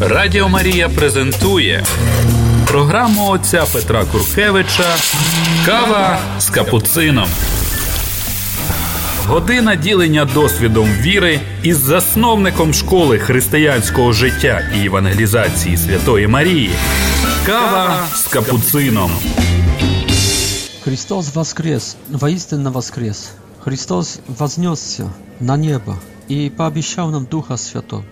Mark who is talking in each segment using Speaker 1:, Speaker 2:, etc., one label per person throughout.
Speaker 1: Радіо Марія презентує програму отця Петра Куркевича Кава з капуцином. Година ділення досвідом віри із засновником школи християнського життя і евангелізації Святої Марії. Кава з капуцином.
Speaker 2: Христос воскрес, воистину воскрес. Христос вознесся на небо и пообещал нам Духа Святого.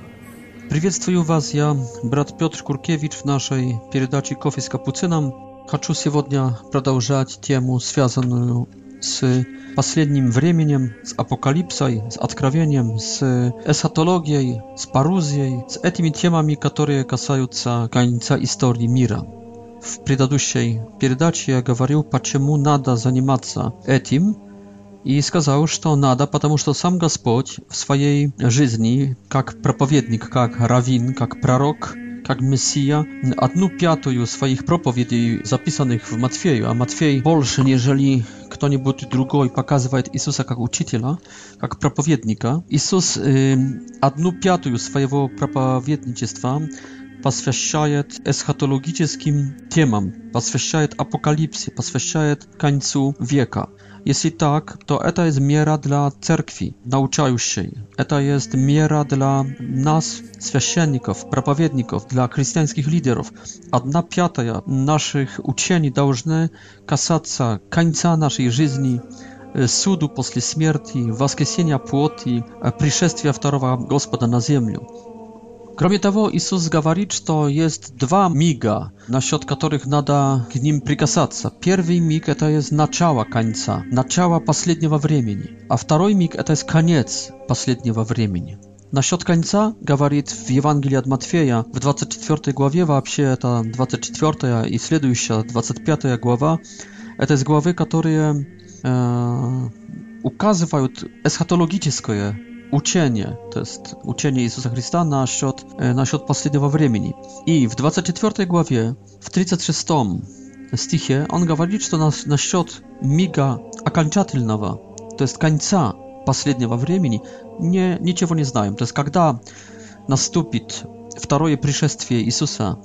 Speaker 2: Приветствую вас, я брат Петр Куркевич в нашей передаче «Кофе с капуцином». Хочу сегодня продолжать тему, связанную с последним временем, с апокалипсой, с откровением, с эсхатологией, с парузией, с этими темами, которые касаются конца истории мира. В предыдущей передаче я говорил, почему надо заниматься этим, и сказал, что надо, потому что сам Господь в своей жизни, как проповедник, как раввин, как пророк, как Мессия, одну пятую своих проповедей, записанных в Матфею, а Матфей больше, нежели кто-нибудь другой, показывает Иисуса как учителя, как проповедника. Иисус э, одну пятую своего проповедничества посвящает эсхатологическим темам, посвящает апокалипсе, посвящает концу века. Jeśli tak, to to jest miera dla cerkwi nauczającej. To jest miera dla nas, świeczenników, prapowiedników, dla chrześcijańskich liderów. A Jedna piata naszych ucieni должны касаться końca naszej жизни, судu после śmierci, воскресения płoty, пришествия второго Господа на землю. Кроме того, Иисус говорит, что есть два мига, насчет которых надо к ним прикасаться. Первый миг – это есть начало конца, начало последнего времени, а второй миг – это есть конец последнего времени. Насчет конца говорит в Евангелии от Матфея, в 24 главе, вообще это 24 и следующая, 25 глава, это из главы, которые э, указывают эсхатологическое uczenie, to jest uczenie Jezusa Chrysta насчет, насчет последнего времени. И в 24 главе, в 36 стихе он говорит, что нас, насчет мига окончательного, то есть конца последнего времени, не, ничего не знаем. То есть когда наступит второе пришествие Иисуса,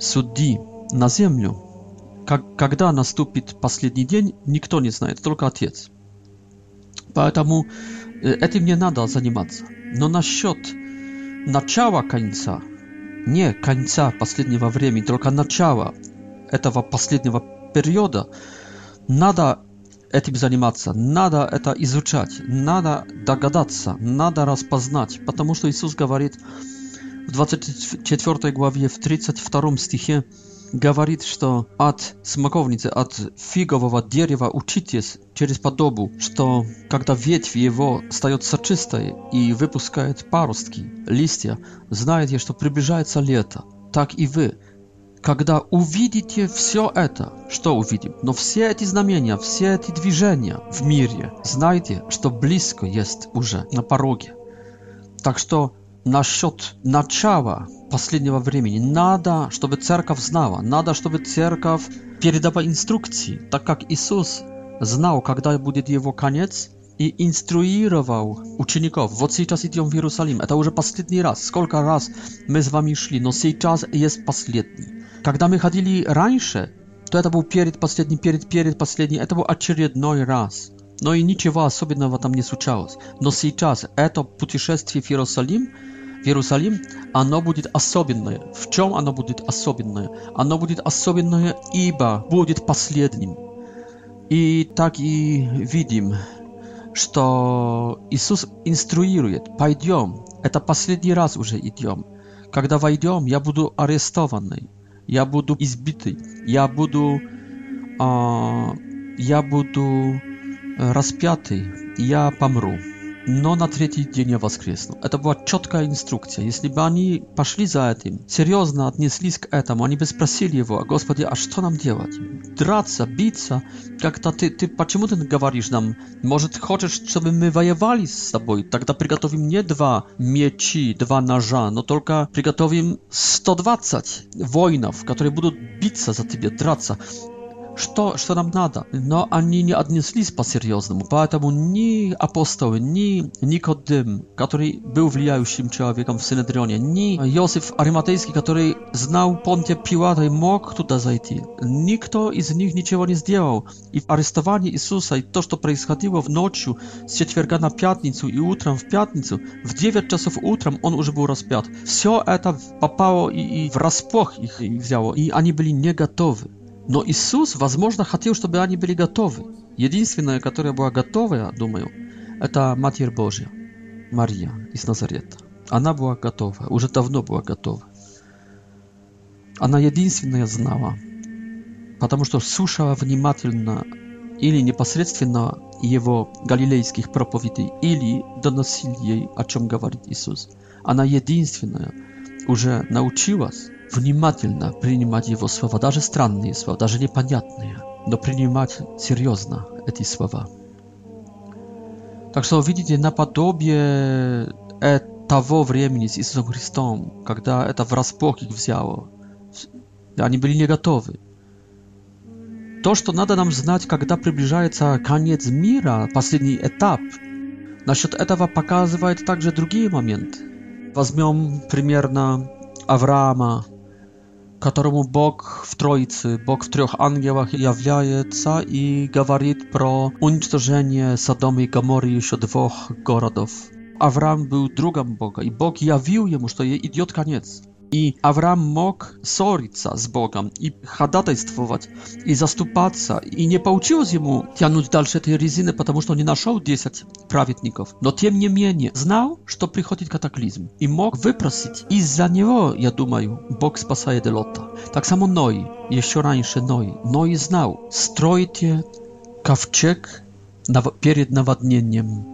Speaker 2: судьи на землю, как, когда наступит последний день, никто не знает, только Отец. Поэтому этим не надо заниматься. Но насчет начала конца, не конца последнего времени, только начала этого последнего периода, надо этим заниматься, надо это изучать, надо догадаться, надо распознать, потому что Иисус говорит в 24 главе, в 32 стихе, говорит, что от смоковницы, от фигового дерева учитесь через подобу, что когда ветвь его встает сочистой и выпускает паростки, листья, знаете, что приближается лето. Так и вы, когда увидите все это, что увидим, но все эти знамения, все эти движения в мире, знайте, что близко есть уже на пороге. Так что насчет начала последнего времени. Надо, чтобы церковь знала, надо, чтобы церковь передавала инструкции, так как Иисус знал, когда будет его конец, и инструировал учеников. Вот сейчас идем в Иерусалим. Это уже последний раз. Сколько раз мы с вами шли, но сейчас есть последний. Когда мы ходили раньше, то это был перед последний, перед перед последний. Это был очередной раз. Но и ничего особенного там не случалось. Но сейчас это путешествие в Иерусалим Иерусалим, оно будет особенное. В чем оно будет особенное? Оно будет особенное, ибо будет последним. И так и видим, что Иисус инструирует, пойдем, это последний раз уже идем. Когда войдем, я буду арестованный, я буду избитый, я буду, э, я буду распятый, я помру но на третий день я воскресну. Это была четкая инструкция. Если бы они пошли за этим, серьезно отнеслись к этому, они бы спросили его, Господи, а что нам делать? Драться, биться? Как-то ты, ты, почему ты говоришь нам, может, хочешь, чтобы мы воевали с собой? Тогда приготовим не два мечи, два ножа, но только приготовим 120 воинов, которые будут биться за тебя, драться что, что нам надо. Но они не отнеслись по-серьезному, поэтому ни апостолы, ни Никодим, который был влияющим человеком в Синедрионе, ни Иосиф Ариматейский, который знал Понтия Пилата и мог туда зайти, никто из них ничего не сделал. И арестование Иисуса, и то, что происходило в ночью с четверга на пятницу и утром в пятницу, в 9 часов утром он уже был распят. Все это попало и, и врасплох их и взяло, и они были не готовы. Но Иисус, возможно, хотел, чтобы они были готовы. Единственная, которая была готова, думаю, это Матерь Божья, Мария из Назарета. Она была готова, уже давно была готова. Она единственная знала, потому что слушала внимательно или непосредственно его галилейских проповедей, или доносил ей, о чем говорит Иисус. Она единственная уже научилась внимательно принимать его слова, даже странные слова, даже непонятные, но принимать серьезно эти слова. Так что, видите, наподобие того времени с Иисусом Христом, когда это врасплох их взяло, они были не готовы. То, что надо нам знать, когда приближается конец мира, последний этап, насчет этого показывает также другие моменты. Возьмем примерно Авраама, которому Бог в Троице, Бог в трех ангелах является и говорит про уничтожение Содома и Гаморы еще двух городов. Авраам был другом Бога, и Бог явил ему, что идет конец i Abraham mógł sorić z Bogiem i hadatajstwować i zastupać i nie pouczyło z jemu ciągnąć dalsze tej ryzyny, ponieważ on nie znalazł 10 prawietników. No tym niemniej znał, że przychodzi kataklizm i mógł wyprosić. I za niego, ja думаю, Bóg spasaje de Lota. Tak samo Noi, jeszcze раньше Noi. Noi znał, strojcie kawczek na, перед наводнением.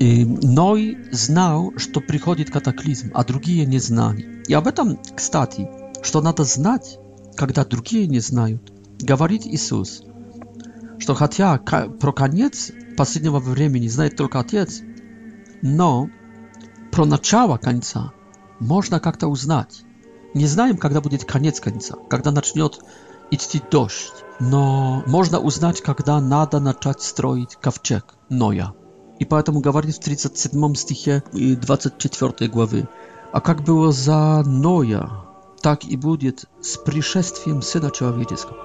Speaker 2: Ной знал, что приходит катаклизм, а другие не знали. И об этом, кстати, что надо знать, когда другие не знают, говорит Иисус, что хотя про конец последнего времени знает только Отец, но про начало конца можно как-то узнать. Не знаем, когда будет конец конца, когда начнет идти дождь, но можно узнать, когда надо начать строить ковчег Ноя. И поэтому говорит в 37 стихе 24 главы, «А как было за Ноя, так и будет с пришествием Сына Человеческого.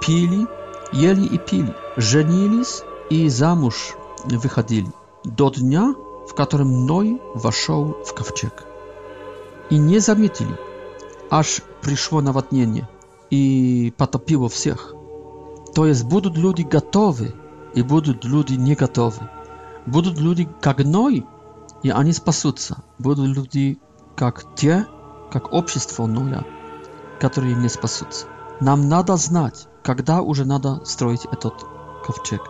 Speaker 2: Пили, ели и пили, женились и замуж выходили до дня, в котором Ной вошел в ковчег. И не заметили, аж пришло наводнение и потопило всех. То есть будут люди готовы и будут люди не готовы. Будут люди как Ной, и они спасутся. Будут люди как те, как общество Ноя, которые не спасутся. Нам надо знать, когда уже надо строить этот ковчег.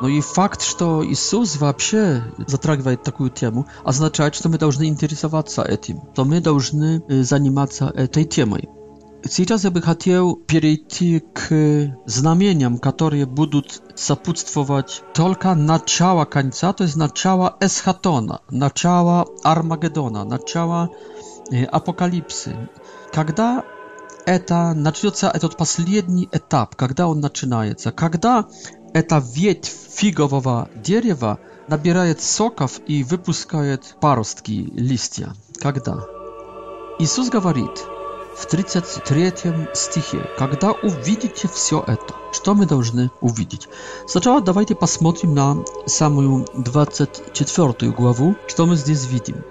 Speaker 2: Но и факт, что Иисус вообще затрагивает такую тему, означает, что мы должны интересоваться этим, что мы должны заниматься этой темой. Сейчас я бы хотел перейти к знамениям, которые будут сопутствовать только начало конца, то есть начало эсхатона, начало Армагеддона, начало э, апокалипсы. Когда это начнется, этот последний этап, когда он начинается, когда эта ветвь фигового дерева набирает соков и выпускает паростки, листья. Когда? Иисус говорит – в 33 стихе, когда увидите все это, что мы должны увидеть? Сначала давайте посмотрим на самую 24 главу, что мы здесь видим.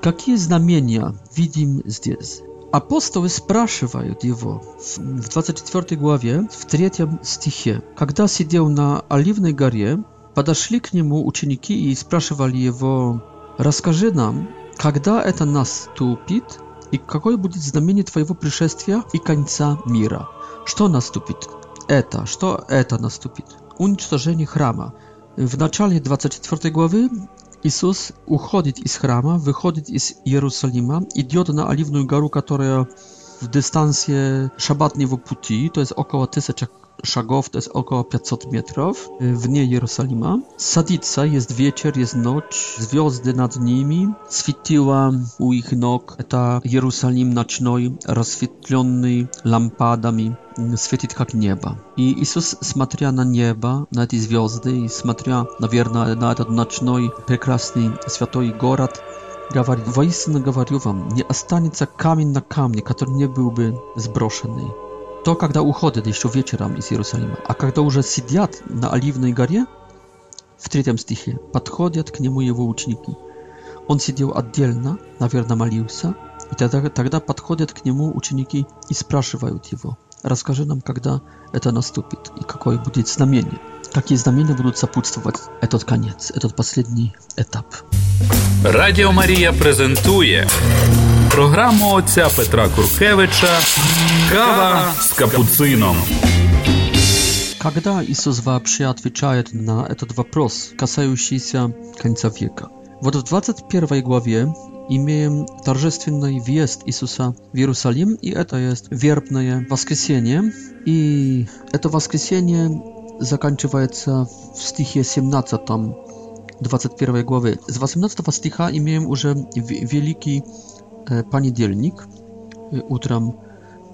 Speaker 2: Какие знамения видим здесь? Апостолы спрашивают его в 24 главе, в 3 стихе, когда сидел на Оливной горе, подошли к нему ученики и спрашивали его, «Расскажи нам, когда это наступит и какое будет знамение твоего пришествия и конца мира? Что наступит? Это, что это наступит? Уничтожение храма. W начале 24 главы Иисус уходит из храма, выходит из Иерусалима, идет на Оливную гору, которая в dystansie szabatnej w Puti, to jest około Szagow to jest około 500 metrów y, w dnie Jerozolima. Sadica jest wieczór, jest noc, z gwiazdy nad nimi. Świtiła u ich nóg ta Jerozolim nocny, rozświetlony lampadami, y, świeci jak nieba. I Jezus smatria na nieba, na te gwiazdy i smatria, na ten nocny, piękny, święty город. Gawarii, woistynę gawariu wam, nie ostanie kamień na kamnie, który nie byłby zbroszony то, когда уходит еще вечером из Иерусалима, а когда уже сидят на Оливной горе, в третьем стихе, подходят к нему его ученики. Он сидел отдельно, наверное, молился, и тогда, тогда подходят к нему ученики и спрашивают его, расскажи нам, когда это наступит и какое будет знамение. Какие знамения будут сопутствовать этот конец, этот последний этап.
Speaker 1: Радио Мария презентует програму отця Петра Куркевича Кава з капуцином.
Speaker 2: Когда Иисус вообще отвечает на этот вопрос, касающийся конца века? Вот в 21 главе имеем торжественный въезд Иисуса в Иерусалим, и это есть вербное воскресенье. И это воскресенье заканчивается в стихе 17 21 главы. С 18 стиха имеем уже великий E, panie poniedziałek, utram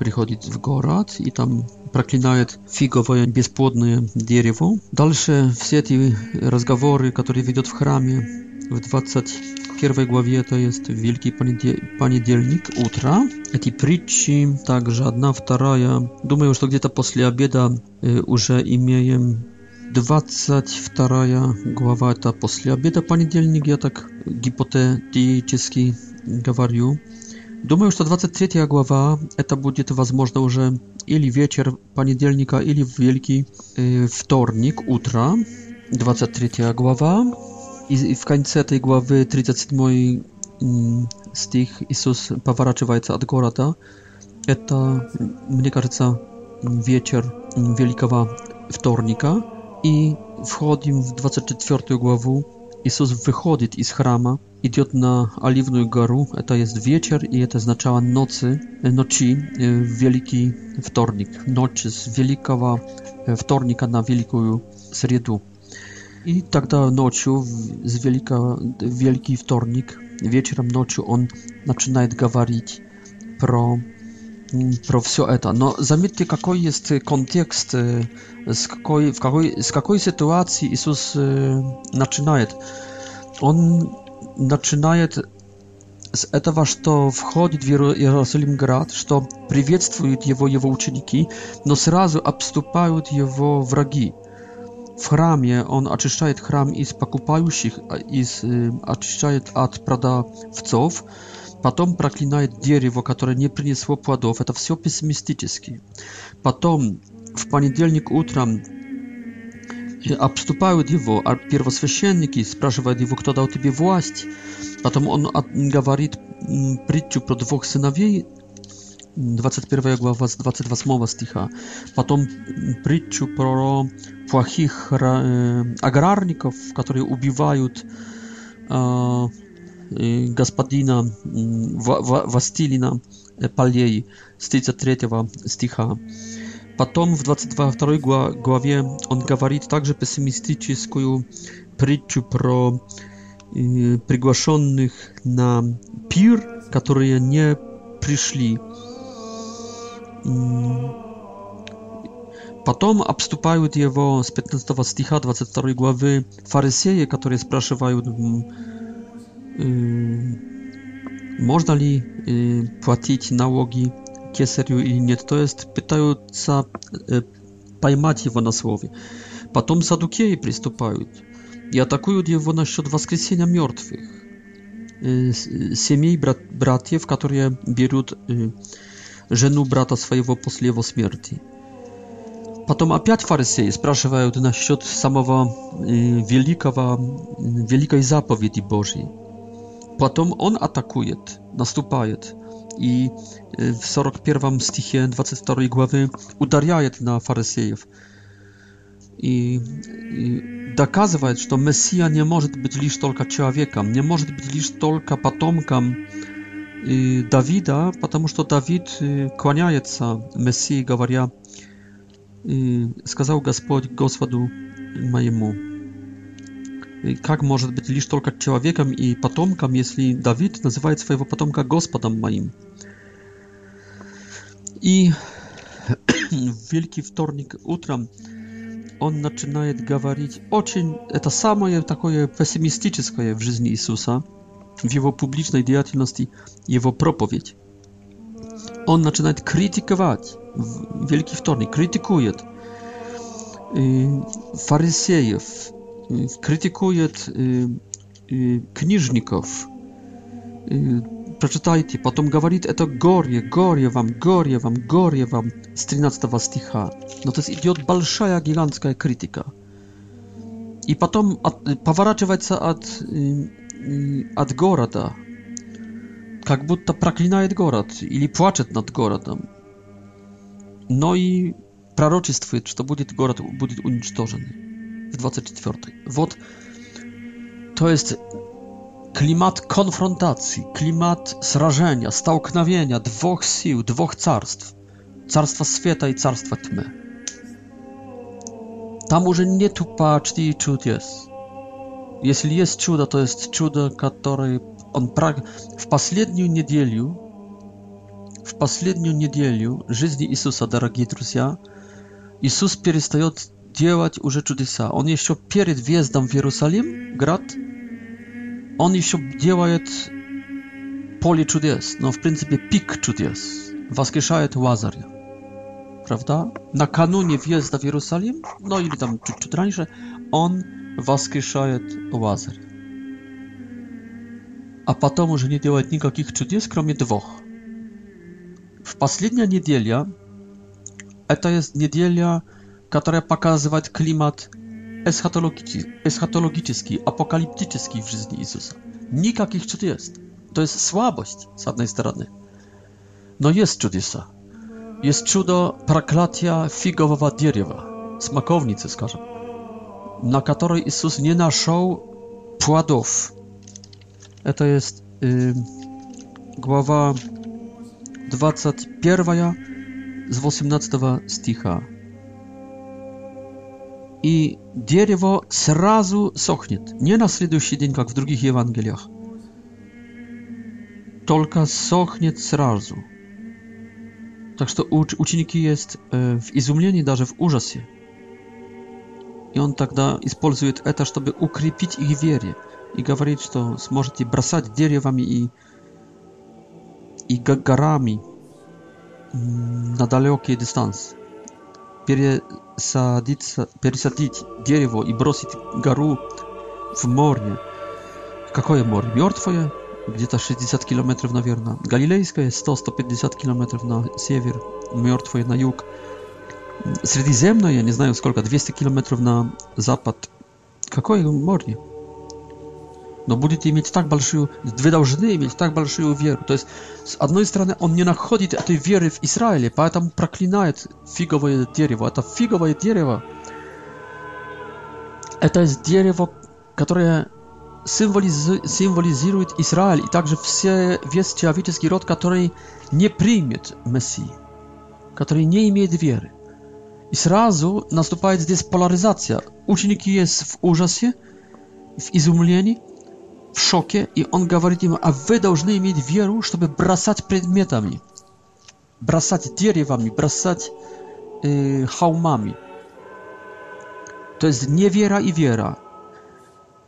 Speaker 2: przychodzi w gorad i tam praklina proklinaje figowe bezpłodne drzewo. Dalsze wszystkie rozmowy, które wiedzą w chramie w 21 głowie to jest wielki panie poniedziałek utra. Te przyczy, także jedna, druga. Myślę, że to gdzieś po obiedzie już mamy 22 głowa, to po obiedzie poniedziałek, ja tak hipotetycznie говорю. Думаю, что 23 глава – это будет, возможно, уже или вечер понедельника, или в Великий э, вторник, утро. 23 глава. И в конце этой главы 37 стих Иисус поворачивается от города. Это, мне кажется, вечер Великого Вторника. И входим в 24 главу. Иисус выходит из храма idiot na Oliwną Górę, to jest wieczór i to oznaczało nocy, noci, y, wielki wtornik, noc z wielkiego y, wtornika na wielką środę. I tak тогда ночью, z wielka, wielki wtornik, wieczorem, nocą on zaczyna gawarić pro mm, pro wszystko eta. No zamietcie, jaki jest kontekst, y, z jakiej w jakiej z jakiej sytuacji Jezus zaczyna. On начинает с этого, что входит в Иерусалим град, что приветствуют его его ученики, но сразу обступают его враги. В храме он очищает храм из покупающих, из, очищает от продавцов, потом проклинает дерево, которое не принесло плодов. Это все пессимистически. Потом в понедельник утром и обступают его, а первосвященники спрашивают его, кто дал тебе власть. Потом он говорит притчу про двух сыновей, 21 глава с 28 стиха. Потом притчу про плохих аграрников, которые убивают господина Вастилина Полей с 33 стиха. Потом в 22 главе он говорит также пессимистическую притчу про э, приглашенных на пир, которые не пришли. Потом обступают его с 15 стиха 22 главы фарисеи, которые спрашивают, э, можно ли э, платить налоги кесарю или нет, то есть пытаются поймать его на слове. Потом садукеи приступают и атакуют его насчет воскресения мертвых. Семей брат, братьев, которые берут жену брата своего после его смерти. Потом опять фарисеи спрашивают насчет самого великого, великой заповеди Божьей. Потом он атакует, наступает i y, w 41 stichie 22 głowy udariaje na faryseów i, i że Mesja nie może być lisz tylko człowiekiem, nie może być lisz tylko potomkiem y, Dawida, ponieważ to Dawid y, kłaniaje się Mesji, gawaria, i сказал Господь Господу моему, как может быть лишь только человеком и потомком, если Давид называет своего потомка Господом? i w Wielki Wtornik utram on zaczyna gawarić oczyń, to samo jest takie pesymistyczne w życiu Jezusa, w jego publicznej działalności, jego propowiedź. On zaczyna krytykować Wielki Wtornik, krytykuje y, faryzejów, y, krytykuje y, knieżników, Przeczytajcie, potem mówić to gorie, gorie wam, gorie wam, gorie wam z 13 sticha. No to jest idiot balszaja gigantska krytyka. I potem powracać się od, od города. Как будто проклинает город или плачет над городом. Но и пророчествует, что будет город будет уничтожен в 24. Вот. То есть klimat konfrontacji, klimat zrażenia, stałknawienia dwóch sił, dwóch carstw. Carstwa świata i carstwa tmy. Tam już nie tupa czty i czud jest. Jeśli jest czuda, to jest czudo, które on prag... W ostatnią niedzielę, w ostatnią niedzielę życia Jezusa, drodzy друзья, Jezus przestaje działać już czudysa. On jeszcze przed wjazdem w Jerozolim, grad, Он еще делает поле чудес, но в принципе пик чудес. Воскрешает Лазаря. Prawda? Накануне въезда в Иерусалим, no или там чуть-чуть раньше, он воскрешает Лазаря. А потом уже не делает никаких чудес, кроме двух. В последняя неделя, это есть неделя, которая показывает климат eschatologiczny, apokaliptyczny w życiu Jezusa. Nikakich cud jest. To jest słabość z jednej strony. No jest cudesa. Jest cudo proklatia figowego drzewa, smakownicy, skażę, na której Jezus nie naszał płodów. To jest y, głowa 21 z 18 sticha и дерево сразу сохнет, не на следующий день, как в других Евангелиях, только сохнет сразу. Так что уч ученики есть э, в изумлении, даже в ужасе. И он тогда использует это, чтобы укрепить их вере и говорит, что сможете бросать деревами и, и горами на далекие дистанции. Пересадиться, пересадить дерево и бросить гору в море. Какое море? Мертвое? Где-то 60 километров, наверное. Галилейское 100-150 километров на север, мертвое на юг. Средиземное, я не знаю сколько, 200 километров на запад. Какое море? но будете иметь так большую, вы должны иметь так большую веру. То есть, с одной стороны, он не находит этой веры в Израиле, поэтому проклинает фиговое дерево. Это фиговое дерево, это дерево, которое символизи символизирует Израиль и также все, весь человеческий род, который не примет Мессии, который не имеет веры. И сразу наступает здесь поляризация. Ученики есть в ужасе, в изумлении, в шоке, и он говорит ему, а вы должны иметь веру, чтобы бросать предметами, бросать деревами, бросать э, холмами. То есть не вера и вера.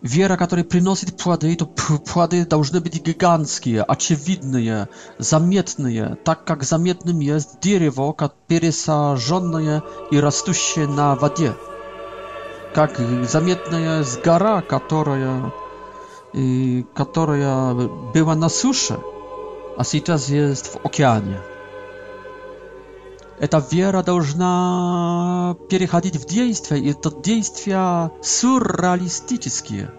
Speaker 2: Вера, которая приносит плоды, то плоды должны быть гигантские, очевидные, заметные, так как заметным есть дерево, как пересаженное и растущее на воде. Как заметная гора, которая która była na suszy, a сейчас jest w oceanie. Эта вера должна переходить в действия, и это действия сюрреалистические,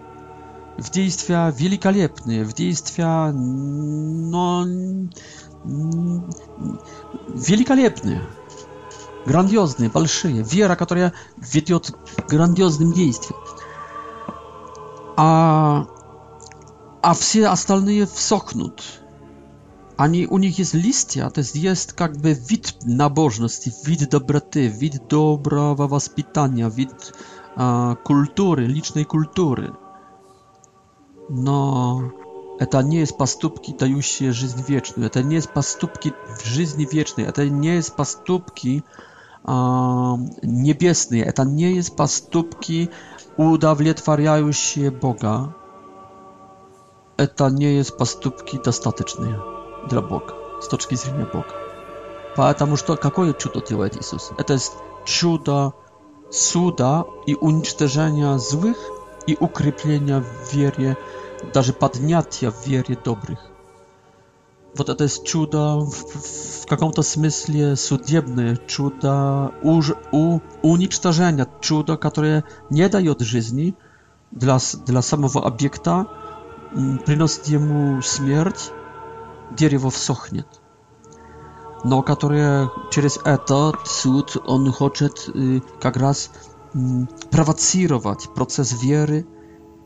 Speaker 2: в действия великолепные, в действия но, великолепные, грандиозные, большие. Вера, которая ведет к грандиозным действиям. А а все остальные всохнут. Они, у них есть листья, то есть есть как бы вид набожности, вид доброты, вид доброго воспитания, вид а, культуры, личной культуры. Но это не есть поступки, дающие жизнь вечную, это не есть поступки в жизни вечной, это не есть поступки а, небесные, это не есть поступки, удовлетворяющие Бога to nie jest postępki dostateczny dla Boga, z toczki zrzenia Boga. Dlatego, że jakie cudo działa Jezus? To jest cudo suda i unicestwienia złych i ukrypienia w wierze, nawet podniatia w wierze dobrych. Вот это чудо в, в каком-то смысле судебное, чудо уж, у, уничтожения, чудо, которое не дает жизни для, для приносит ему смерть, дерево всохнет. Но которое через этот суд он хочет как раз провоцировать процесс веры,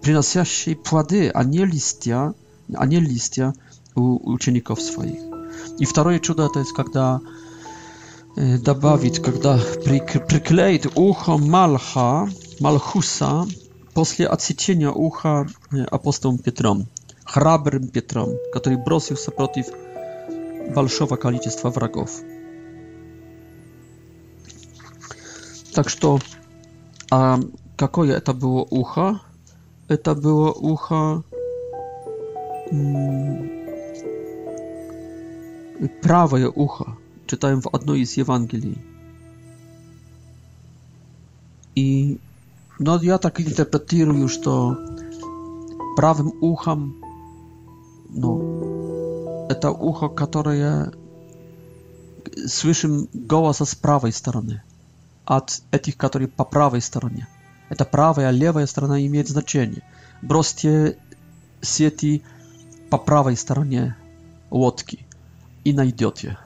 Speaker 2: приносящий плоды, а не листья, а не листья у учеников своих. И второе чудо это есть, когда добавить, когда приклеит ухо Малха, Малхуса После отсечения уха апостолом Петром, храбрым Петром, который бросился против большого количества врагов. Так что, а какое это было ухо? Это было ухо правое ухо. Czytałem w одной из Ewangelii. I но я так интерпретирую, что правым ухом ну, это ухо, которое слышим голоса с правой стороны от этих, которые по правой стороне. Это правая, левая сторона имеет значение. Бросьте сети по правой стороне лодки и найдете.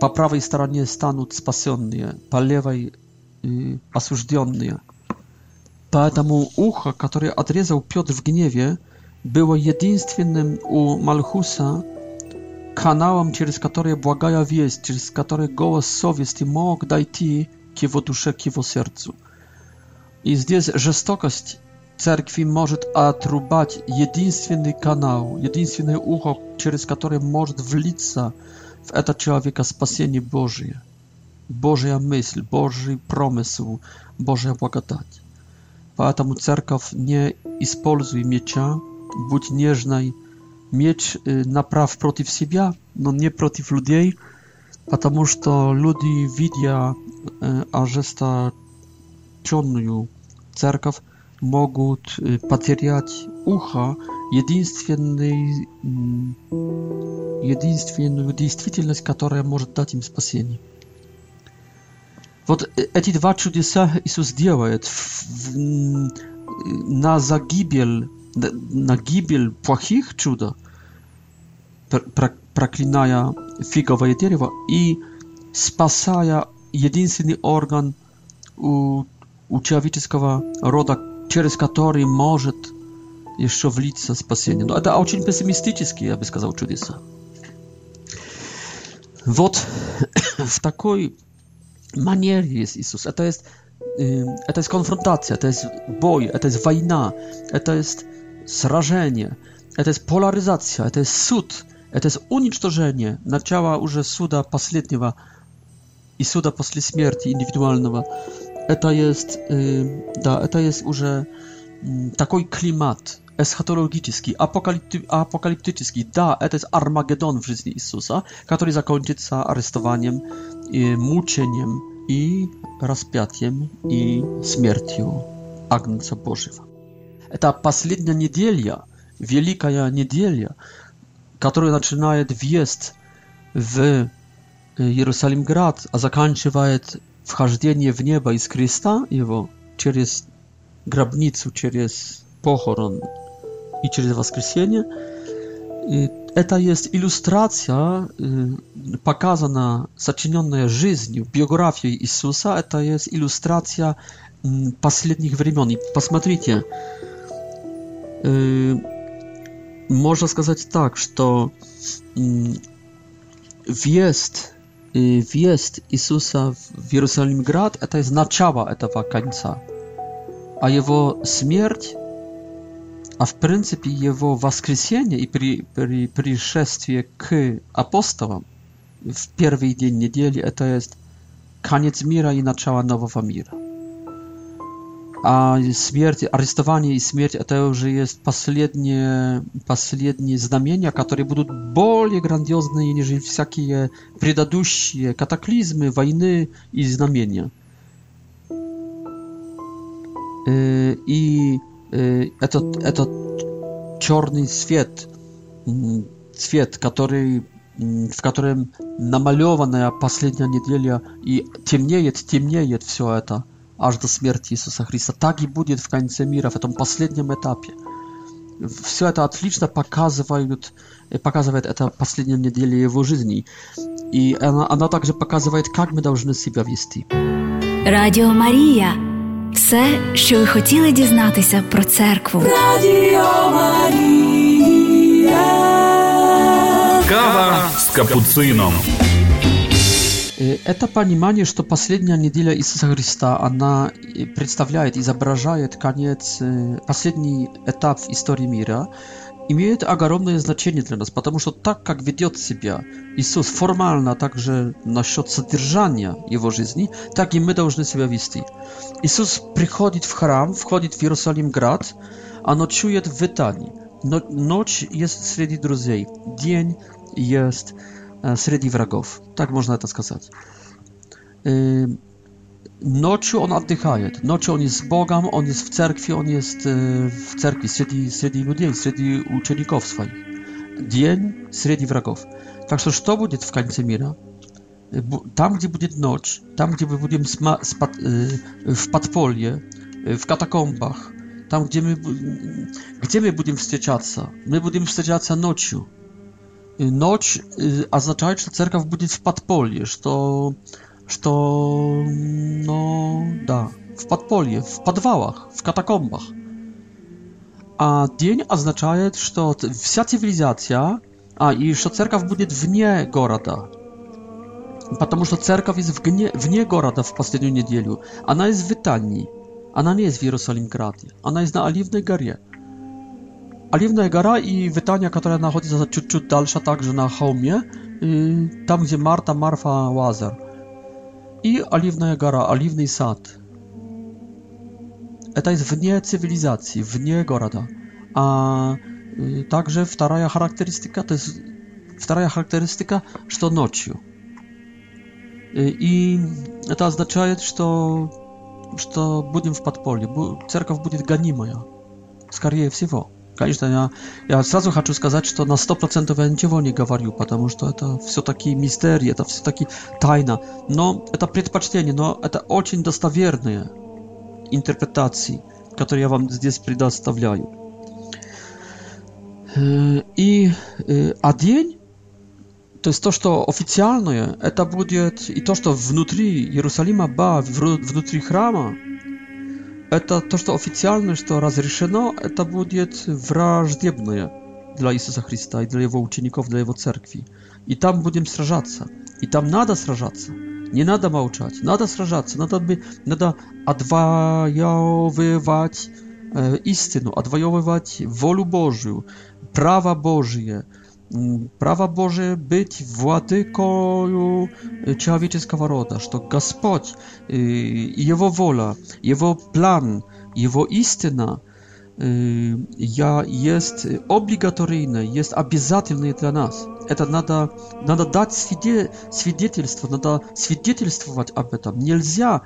Speaker 2: По правой стороне станут спасенные, по левой осужденные. Поэтому ухо, которое отрезал Петр в гневе, было единственным у Малхуса каналом, через который благая весть, через который голос совести мог дойти к его душе, к его сердцу. И здесь жестокость церкви может отрубать единственный канал, единственное ухо, через которое может влиться w eta człowieka spasienie Bożее, Божья мысль, Божий промысл, Божья благодать. Поэтому церковь не используй меча, будь нежной. Меч направ против себя, но не против людей, потому что люди, видя ожесточенную церковь, могут потерять ухо, единственный, единственную действительность, которая может дать им спасение. Вот эти два чудеса Иисус делает на загибель, на гибель плохих чуда, проклиная фиговое дерево и спасая единственный орган у, у человеческого рода через который может еще влиться спасение. Но это очень пессимистические, я бы сказал, чудеса. Вот в такой манере есть Иисус. Это есть, это есть конфронтация, это есть бой, это есть война, это есть сражение, это есть поляризация, это есть суд, это есть уничтожение начала уже суда последнего и суда после смерти индивидуального eta jest y, da eta jest już mm, taki klimat eschatologiczny apokaliptyczny. Da to jest armagedon w życiu Jezusa który zakończy się aresztowaniem y, i i rozpiętiem i śmiercią Agnca Bożego. Eta ostatnia niedziela wielka niedziela która zaczyna wjazd w y, Jerozolim grad a zakończywa wchodzenie w niebo z Chrysta jego przez grabnicę, przez pochoron i przez wskrzeszenie. To jest ilustracja pokazana zaczynionej życiu, biografii Jezusa. To jest ilustracja последних времен. И посмотрите, э, можно сказать так, что э, wjazd Jezusa w Jerozolim Grad – это из начала этого конца, а его смерть, а в принципе его воскресение и при, при пришествие к апостолам в первый день недели – это есть конец мира и начало нового мира. А смерть, арестование и смерть это уже есть последние, последние знамения, которые будут более грандиозные, нежели всякие предыдущие катаклизмы, войны и знамения. И этот, этот черный свет, цвет, который в котором намалеванная последняя неделя и темнеет, темнеет все это – аж до смерти Иисуса Христа. Так и будет в конце мира, в этом последнем этапе. Все это отлично показывает, э, показывает это последняя неделя его жизни. И она, она также показывает, как мы должны себя вести.
Speaker 3: Радио Мария. все, что вы хотели дізнатися про церкву. Радио
Speaker 1: Мария. Кава з капуцином.
Speaker 2: Это понимание, что последняя неделя Иисуса Христа, она представляет, изображает конец, последний этап в истории мира, имеет огромное значение для нас, потому что так, как ведет себя Иисус формально, также насчет содержания его жизни, так и мы должны себя вести. Иисус приходит в храм, входит в Иерусалим град, а ночует в Италии. Но, ночь есть среди друзей, день есть среди врагов. Так можно это сказать. Ночью он отдыхает, ночью он есть с Богом, он есть в церкви, он есть в церкви среди, среди людей, среди учеников своих. День среди врагов. Так что что будет в конце мира? Там, где будет ночь, там, где мы будем спад, в подполье, w katakombach, tam gdzie my, gdzie my będziemy wstrzyczać? My będziemy wstrzyczać nocą ночь означает, что церковь будет в подполье, что, что, ну, да, в подполье, в подвалах, в катакомбах. А день означает, что вся цивилизация, а и что церковь будет вне города. Потому что церковь есть вне, вне города в последнюю неделю. Она есть в Витании. Она не есть в Иерусалим-Граде. Она есть на Оливной горе. Aliewna Egara i wytania, która nachodzi się ciut, ciut dalsza także na Haumie, y, tam gdzie Marta, Marfa, Łazer. I Aliewna Egara, Aliewny Sad. Это jest wnie cywilizacji, wnie города. A także вторая charakterystyka to jest вторая charakterystyka, что ночью. И это означает, что, что w в подполье, церковь будет гонимая, скорее всего конечно, я, я сразу хочу сказать, что на 100% я ничего не говорю, потому что это все-таки мистерия, это все-таки тайна. Но это предпочтение, но это очень достоверные интерпретации, которые я вам здесь предоставляю. И, а день, то есть то, что официальное, это будет и то, что внутри Иерусалима, ба, внутри храма, Это то, что официально, что разрешено, это будет враждебное для Иисуса Христа и для Его учеников, для Его церкви. И там будем сражаться. И там надо сражаться. Не надо молчать, надо сражаться, надо, надо отвоевывать истину, отвоевывать волю Божию, право Божие, prawa Boże być władyką y, człowieczeskiego roda, że Gospodź i Jego wola, Jego plan, Jego istyna y, ja jest obligatoryjne, jest obowiązkowy dla nas. To nada, nada dać świadectwo, nada świadectwować o tym. Nie można,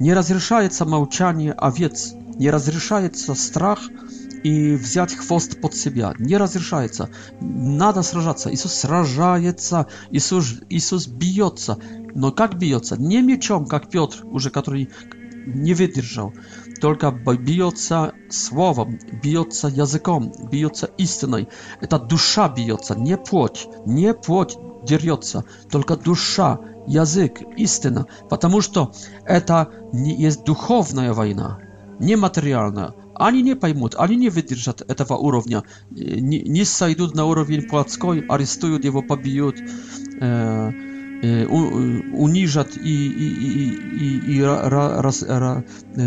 Speaker 2: nie rozrzeszaje się o wiec, nie rozrzeszaje się strach, и взять хвост под себя. Не разрешается. Надо сражаться. Иисус сражается. Иисус, Иисус бьется. Но как бьется? Не мечом, как Петр, уже который не выдержал. Только бьется словом, бьется языком, бьется истиной. Это душа бьется, не плоть. Не плоть дерется, только душа, язык, истина. Потому что это не есть духовная война, не материальная. Они не поймут, они не выдержат этого уровня, не, не сойдут на уровень плотской, арестуют его, побьют, э, э, унижат и, и, и, и, и раз, раз,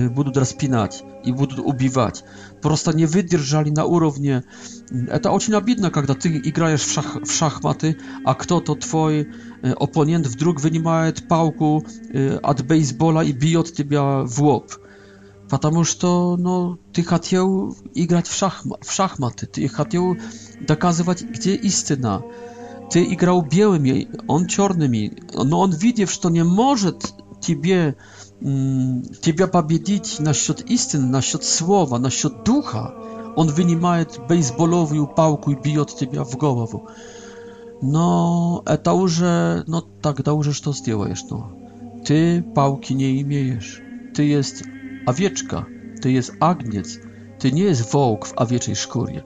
Speaker 2: будут распинать и будут убивать. Просто не выдержали на уровне. Это очень обидно, когда ты играешь в, шах, в шахматы, а кто-то твой оппонент вдруг вынимает палку от бейсбола и бьет тебя в лоб потому что ну, ты хотел играть в, шахма в шахматы, ты хотел доказывать, где истина. Ты играл белыми, он черными, но он, видев, что не может тебе, тебя победить насчет истины, насчет слова, насчет духа, он вынимает бейсболовую палку и бьет тебя в голову. Но это уже, ну тогда уже что сделаешь, ну? Ты палки не имеешь. Ты есть owieczka, ty jest agniec, ty nie jest wołk w owieczej szkórze.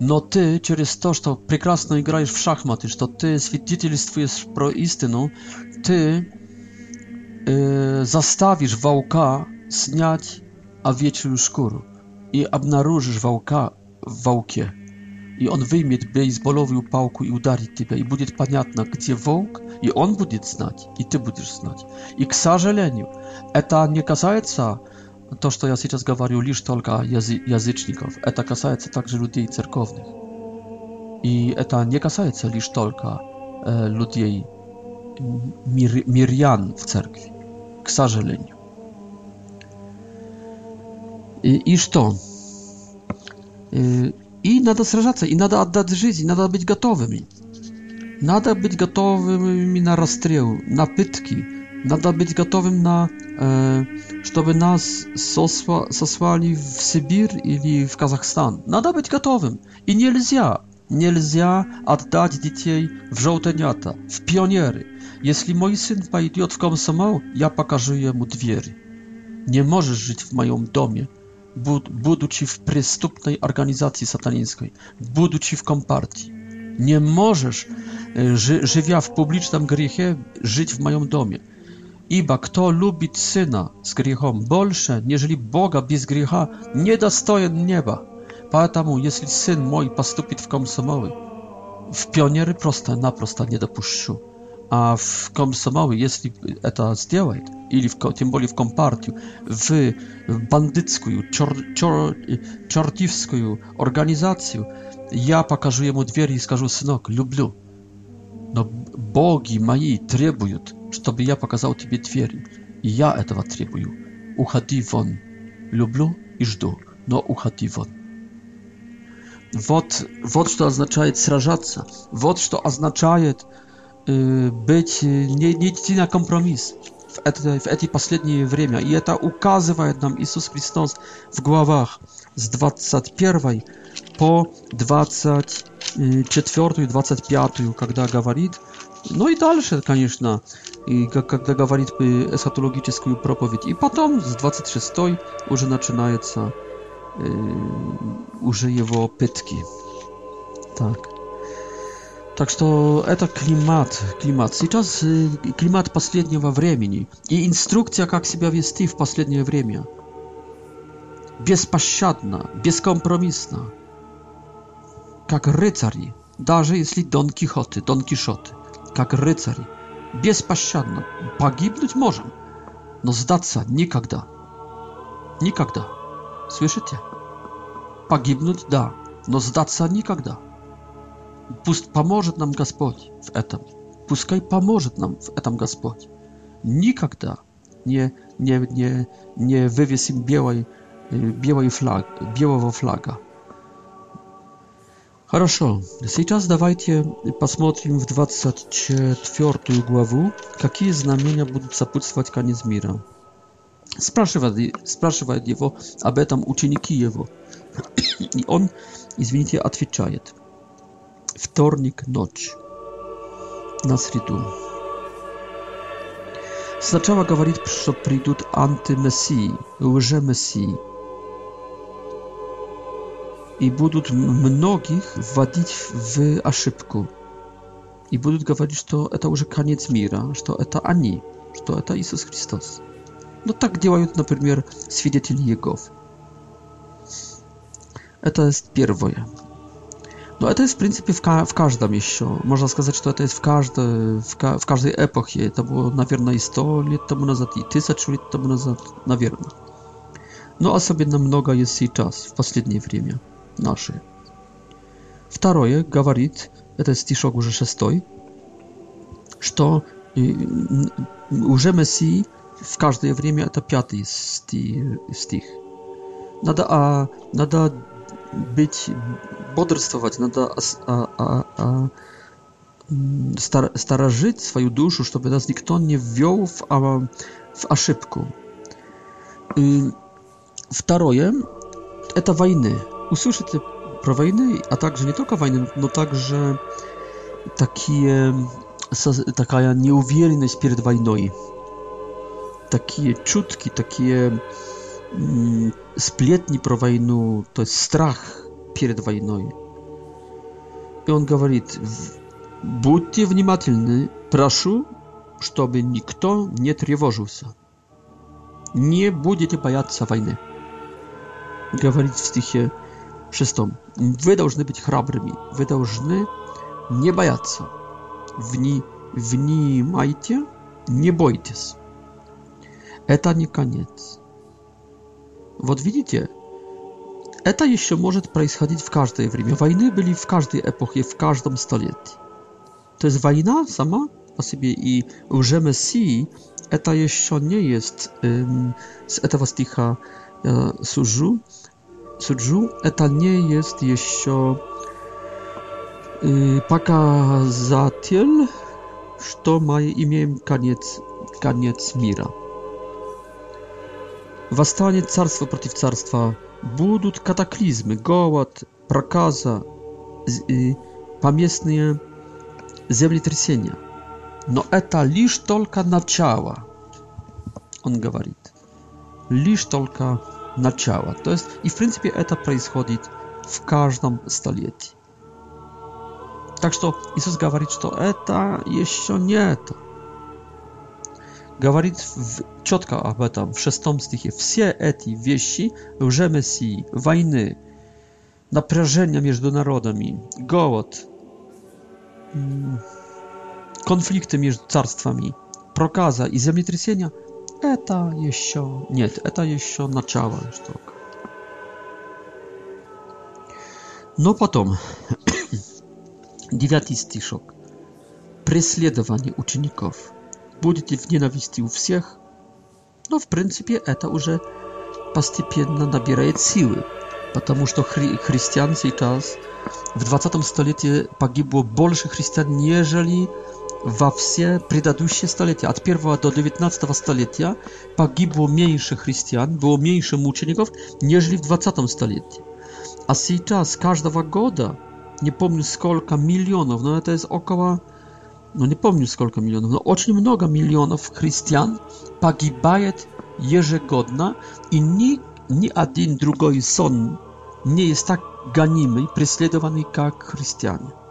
Speaker 2: No ty, przez to, że pięknie grasz w szachmaty, że ty świadczysz pro istynu, no. ty e, zastawisz wołka zniać owieczą szkórę i obnarożysz wołka w wołkie. I on wyjmie bejsbolową pałkę i udari ciebie. I będzie jasne, gdzie wołk, i on będzie znać, i ty będziesz znać. I k сожалению, to nie касается... się То, что я сейчас говорю, лишь только язы язычников. Это касается также людей церковных. И это не касается лишь только э, людей, мир, мирян в церкви, к сожалению. И, и что? И надо сражаться, и надо отдать жизнь, и надо быть готовыми. Надо быть готовыми на расстрел, на пытки, Надо быть готовым на, э, чтобы нас сосва, сослали в Сибирь или в Казахстан. Надо быть готовым. И нельзя, нельзя отдать детей в желтонята, в пионеры. Если мой сын пойдет в комсомол, я покажу ему дверь. Не можешь жить в моем доме, буд, будучи в преступной организации сатанинской, будучи в компартии. Nie możesz, ży, żywia w publicznym grzechie, żyć w moim domie. Ibo kto lubi syna z grzechem bolsze, nieżeli Boga bez grzecha, nie dostoje nieba. Dlatego, jeśli syn mój postupi w komsomoły, w pioniery prosto, naprosto nie dopuszczę. A w komsomoły, jeśli to zrobi, ili w, tym bardziej w kompartiu, w bandycką, czortiwską czor, organizację, ja pokażę mu drzwi i skażę, synok, lubię. No, боги мои требуют, чтобы я показал тебе дверь. И я этого требую. Уходи вон. Люблю и жду, но уходи вон. Вот, вот что означает сражаться. Вот что означает э, быть, не, не идти на компромисс в это, в эти последние время. И это указывает нам Иисус Христос в главах с 21 по 24 и 25, когда говорит, No i dalsze, konieczna, jak dawalić esatologiczną propowiedź. I potem z 23 stoi już zaczynają się yy, już jego pytki. Tak. Tak, to to klimat, klimat. Teraz yy, klimat ostatniego времени i instrukcja, jak siebie wiesz w ostatnie время. Bezpośrednia, bezkompromisna. Jak rycerzy, nawet jeśli Don Quixote, Don Quixote как рыцари, беспощадно, погибнуть можем, но сдаться никогда. Никогда. Слышите? Погибнуть – да, но сдаться никогда. Пусть поможет нам Господь в этом. Пускай поможет нам в этом Господь. Никогда nie, nie, nie, nie wywiesł białej, białej flag, białego flaga. Хорошо. Сейчас давайте посмотрим в 24 главу, какие знамения будут сопутствовать конец мира. Спрашивает, спрашивает его об этом ученики его. И он, извините, отвечает. Вторник, ночь. На среду. Сначала говорит, что придут антимессии, лже-мессии i będą mnogich wadzić w aszybku. I będą mówić, że to już koniec mira, że to jest ani, że to jest Jezus Chrystus. No tak działają na przykład świadectwa Jego. To jest pierwsze. No to jest w zasadzie w, każdym jeszcze. Można powiedzieć, że to eta jest w, każde, w, każdej epoce. To było na pewno i 100 lat temu, nazad, i 1000 lat temu, na pewno. No a sobie na mnoga jest i czas w ostatnie czasy наши. Второе говорит, этот стишок уже шестой, что уже Мессии в каждое время это пятый стих. Надо, а, надо быть, бодрствовать, надо а, а, а, стар, сторожить свою душу, чтобы нас никто не ввел в, а, в ошибку. И второе – это войны usłyszycie pro wojny, a także nie tylko wojny, no także takie, taka nieuwierność przed wojną. Takie czutki, takie mm, splietni pro wojnę, to jest strach przed wojną. I on mówi, bądźcie внимательni, proszę, żeby nikt nie trwożył się. Nie będziecie bać się wojny. Mówi w stychie, przez to вы должны быть храбрыми, вы должны не бояться. Вни, внимайте, не бойтесь. Это не конец. Вот видите, это еще может происходить в каждое время. Войны были в каждой эпохе, в каждом столетии. То есть война сама по себе и уже Мессии, это еще не есть эм, с этого стиха я сужу, Suju eta nie jest jeszcze y, pokazatel, że ma imię koniec koniec mira. Wstanie carstwo przeciw carstwa. Będą kataklizmy, głód, prokaza, pamiętne землетрясения. Но это лишь только начало, он говорит. Лишь только начало начала. То есть, и в принципе это происходит в каждом столетии. Так что Иисус говорит, что это еще не это. Говорит в, четко об этом в шестом стихе. Все эти вещи, лжемессии, войны, напряжения между народами, голод, конфликты между царствами, проказа и землетрясения – это еще нет, это еще начало штука. Но потом, девятый стишок, преследование учеников – будете в ненависти у всех, но в принципе это уже постепенно набирает силы, потому что хри христиан сейчас в 20 столетии погибло больше христиан, нежели Во все предыдущие столетия, от 1 до 19 столетия, погибло меньше христиан, было меньше мучеников, нежели в 20 столетии. А сейчас каждого года, не помню сколько миллионов, но это есть около, ну не помню сколько миллионов, но очень много миллионов христиан погибает ежегодно, и ни, ни один другой сон не jest tak ganimy, prześladowany jak chrześcijanie.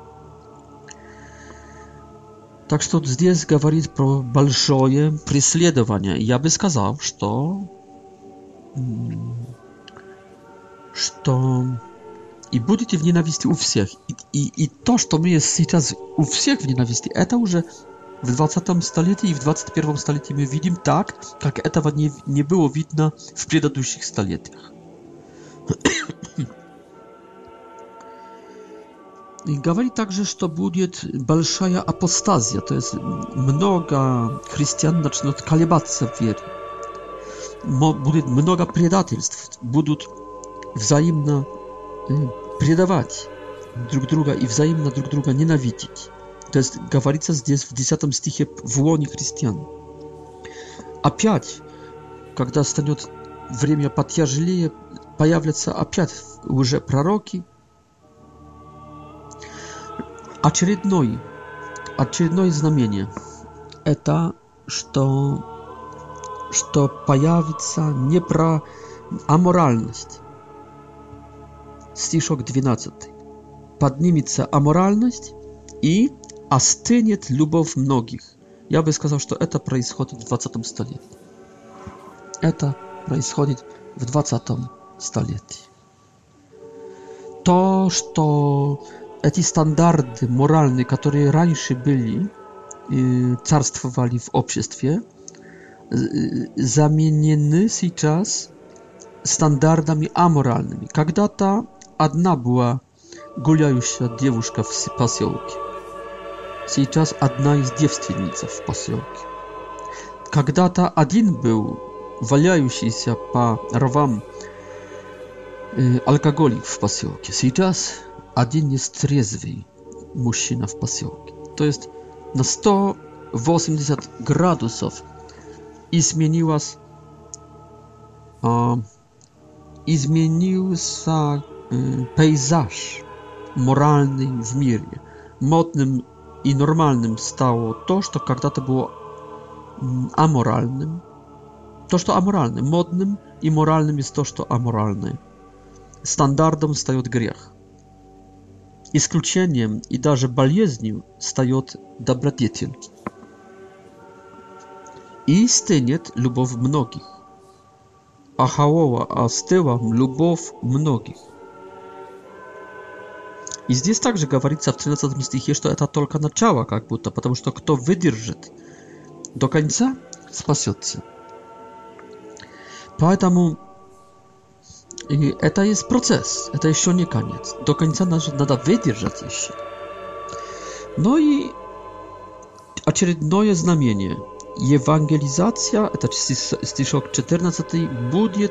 Speaker 2: Так что здесь говорит про большое преследование. Я бы сказал, что что и будете в ненависти у всех. И, и, и то, что мы сейчас у всех в ненависти, это уже в 20 столетии и в 21 столетии мы видим так, как этого не, не было видно в предыдущих столетиях. Gawali także, że to będzie balszaja apostazja, to jest mnoga chrześcijan, znaczy od kalibacja wiery. Będzie mnoga predatelstw, będą wzajemna y, predawać drug druga i wzajemna drug druga nienawidzić. To jest gawalica zdjęć w 10 stichie w łonie chrześcijan. A 5, kiedy stanie od wremia patjażylije, pojawia się opiat, już proroki, очередной, очередное знамение – это что, что появится непро аморальность. Стишок 12. Поднимется аморальность и остынет любовь многих. Я бы сказал, что это происходит в 20 столетии. Это происходит в 20 столетии. То, что эти стандарты моральные, которые раньше были, царствовали в обществе, заменены сейчас стандартами аморальными. Когда-то одна была гуляющая девушка в поселке. Сейчас одна из девственниц в поселке. Когда-то один был валяющийся по рвам алкоголик в поселке. Сейчас один jest трезвый мужчина в поселке. То есть на 180 градусов изменилась, э, изменился э, пейзаж моральный в мире. Модным и нормальным стало то, что когда-то было аморальным. То, что аморальным, модным и моральным есть то, что аморальное. Стандартом встает грех. Исключением и даже болезнью встает добродетель. Стынет любовь многих. Ахаова остыла любовь многих. И здесь также говорится в 13 стихе, что это только начало, как будто, потому что кто выдержит до конца, спасется. Поэтому I to jest proces, to jeszcze nie koniec. Do końca nada wydrzeć jeszcze. No i kolejne znamienie. Ewangelizacja, z to jest stiszok 14, będzie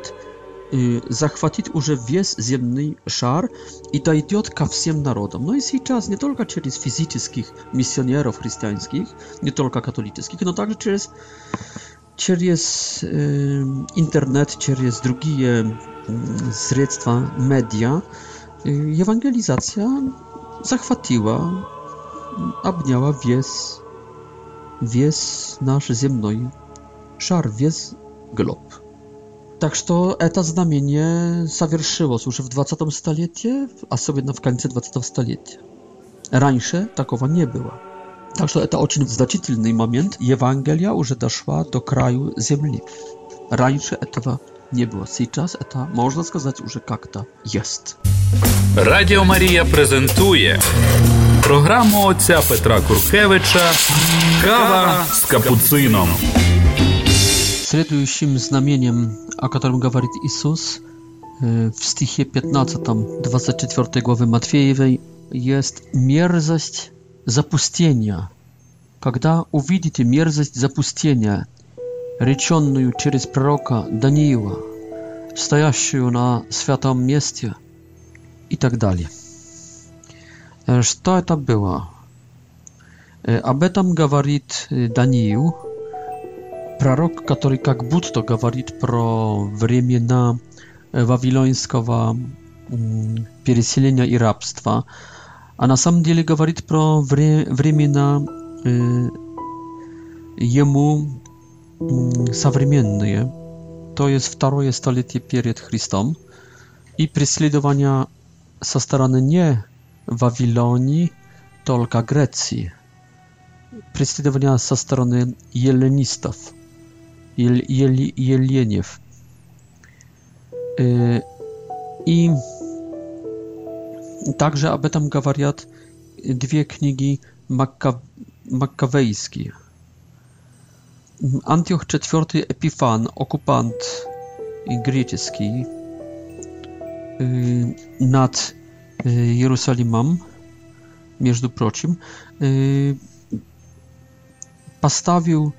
Speaker 2: zachwatit już весь ziemny szar i dojdziet ka wszystkim narodom. No i teraz nie tylko przez fizycznych misjonierów chrześcijańskich, nie tylko katolickich, no także przez... Через через интернет, через другие средства, медиа, ewangelizacja zachwatiła, obniała wies, wies nasz ziemny, szar wies glob. Так что это знамение совершилось уже в 20 столетии, особенно в конце 20 столетия. Раньше такого не было. Так что это очень значительный момент. Евангелие уже дошла до краю земли. Раньше этого не было. Сейчас это, можно сказать, уже как-то есть.
Speaker 1: Радіо Марія презентує програму отця Петра Куркевича «Кава с капуцином».
Speaker 2: Следующим знамением, о котором говорит Иисус, w stихie 15, 24 głowy Matwiejwej jest mierzość запустения. Когда увидите мерзость запустения, реченную через пророка Даниила, стоящую на святом месте и так далее. Что это было? Об этом говорит Даниил, пророк, который как будто говорит про времена вавилонского переселения и рабства, а на самом деле говорит про вре времена э, ему современные, то есть второе столетие перед Христом, и преследования со стороны не Вавилонии, только Греции, преследования со стороны еленистов, ел, ел, еленев. Э, и także aby tam gawariat dwie księgi makkawejskie. Antioch IV Epifan, okupant grecki y, nad y, Jerusalemem, między prochim, y, postawił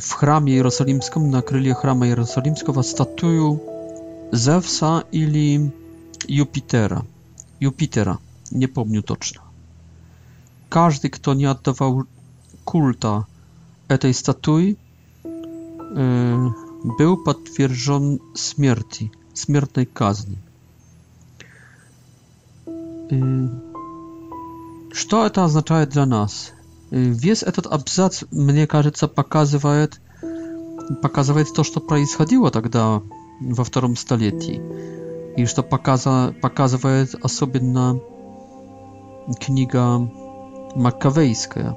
Speaker 2: w chramie jerozolimskim, na krylie chrama jerozolimskiego statuę Zewsa ili Jupitera. Jupitera, nie. Każdy, kto nie oddawał kulta tej statui, y, był potwierdzony śmierci, śmiertnej kazni. Y, co to oznacza dla nas? Весь этот абзац, мне кажется, показывает, показывает то, что происходило тогда во втором столетии. И что показа, показывает особенно книга Маккавейская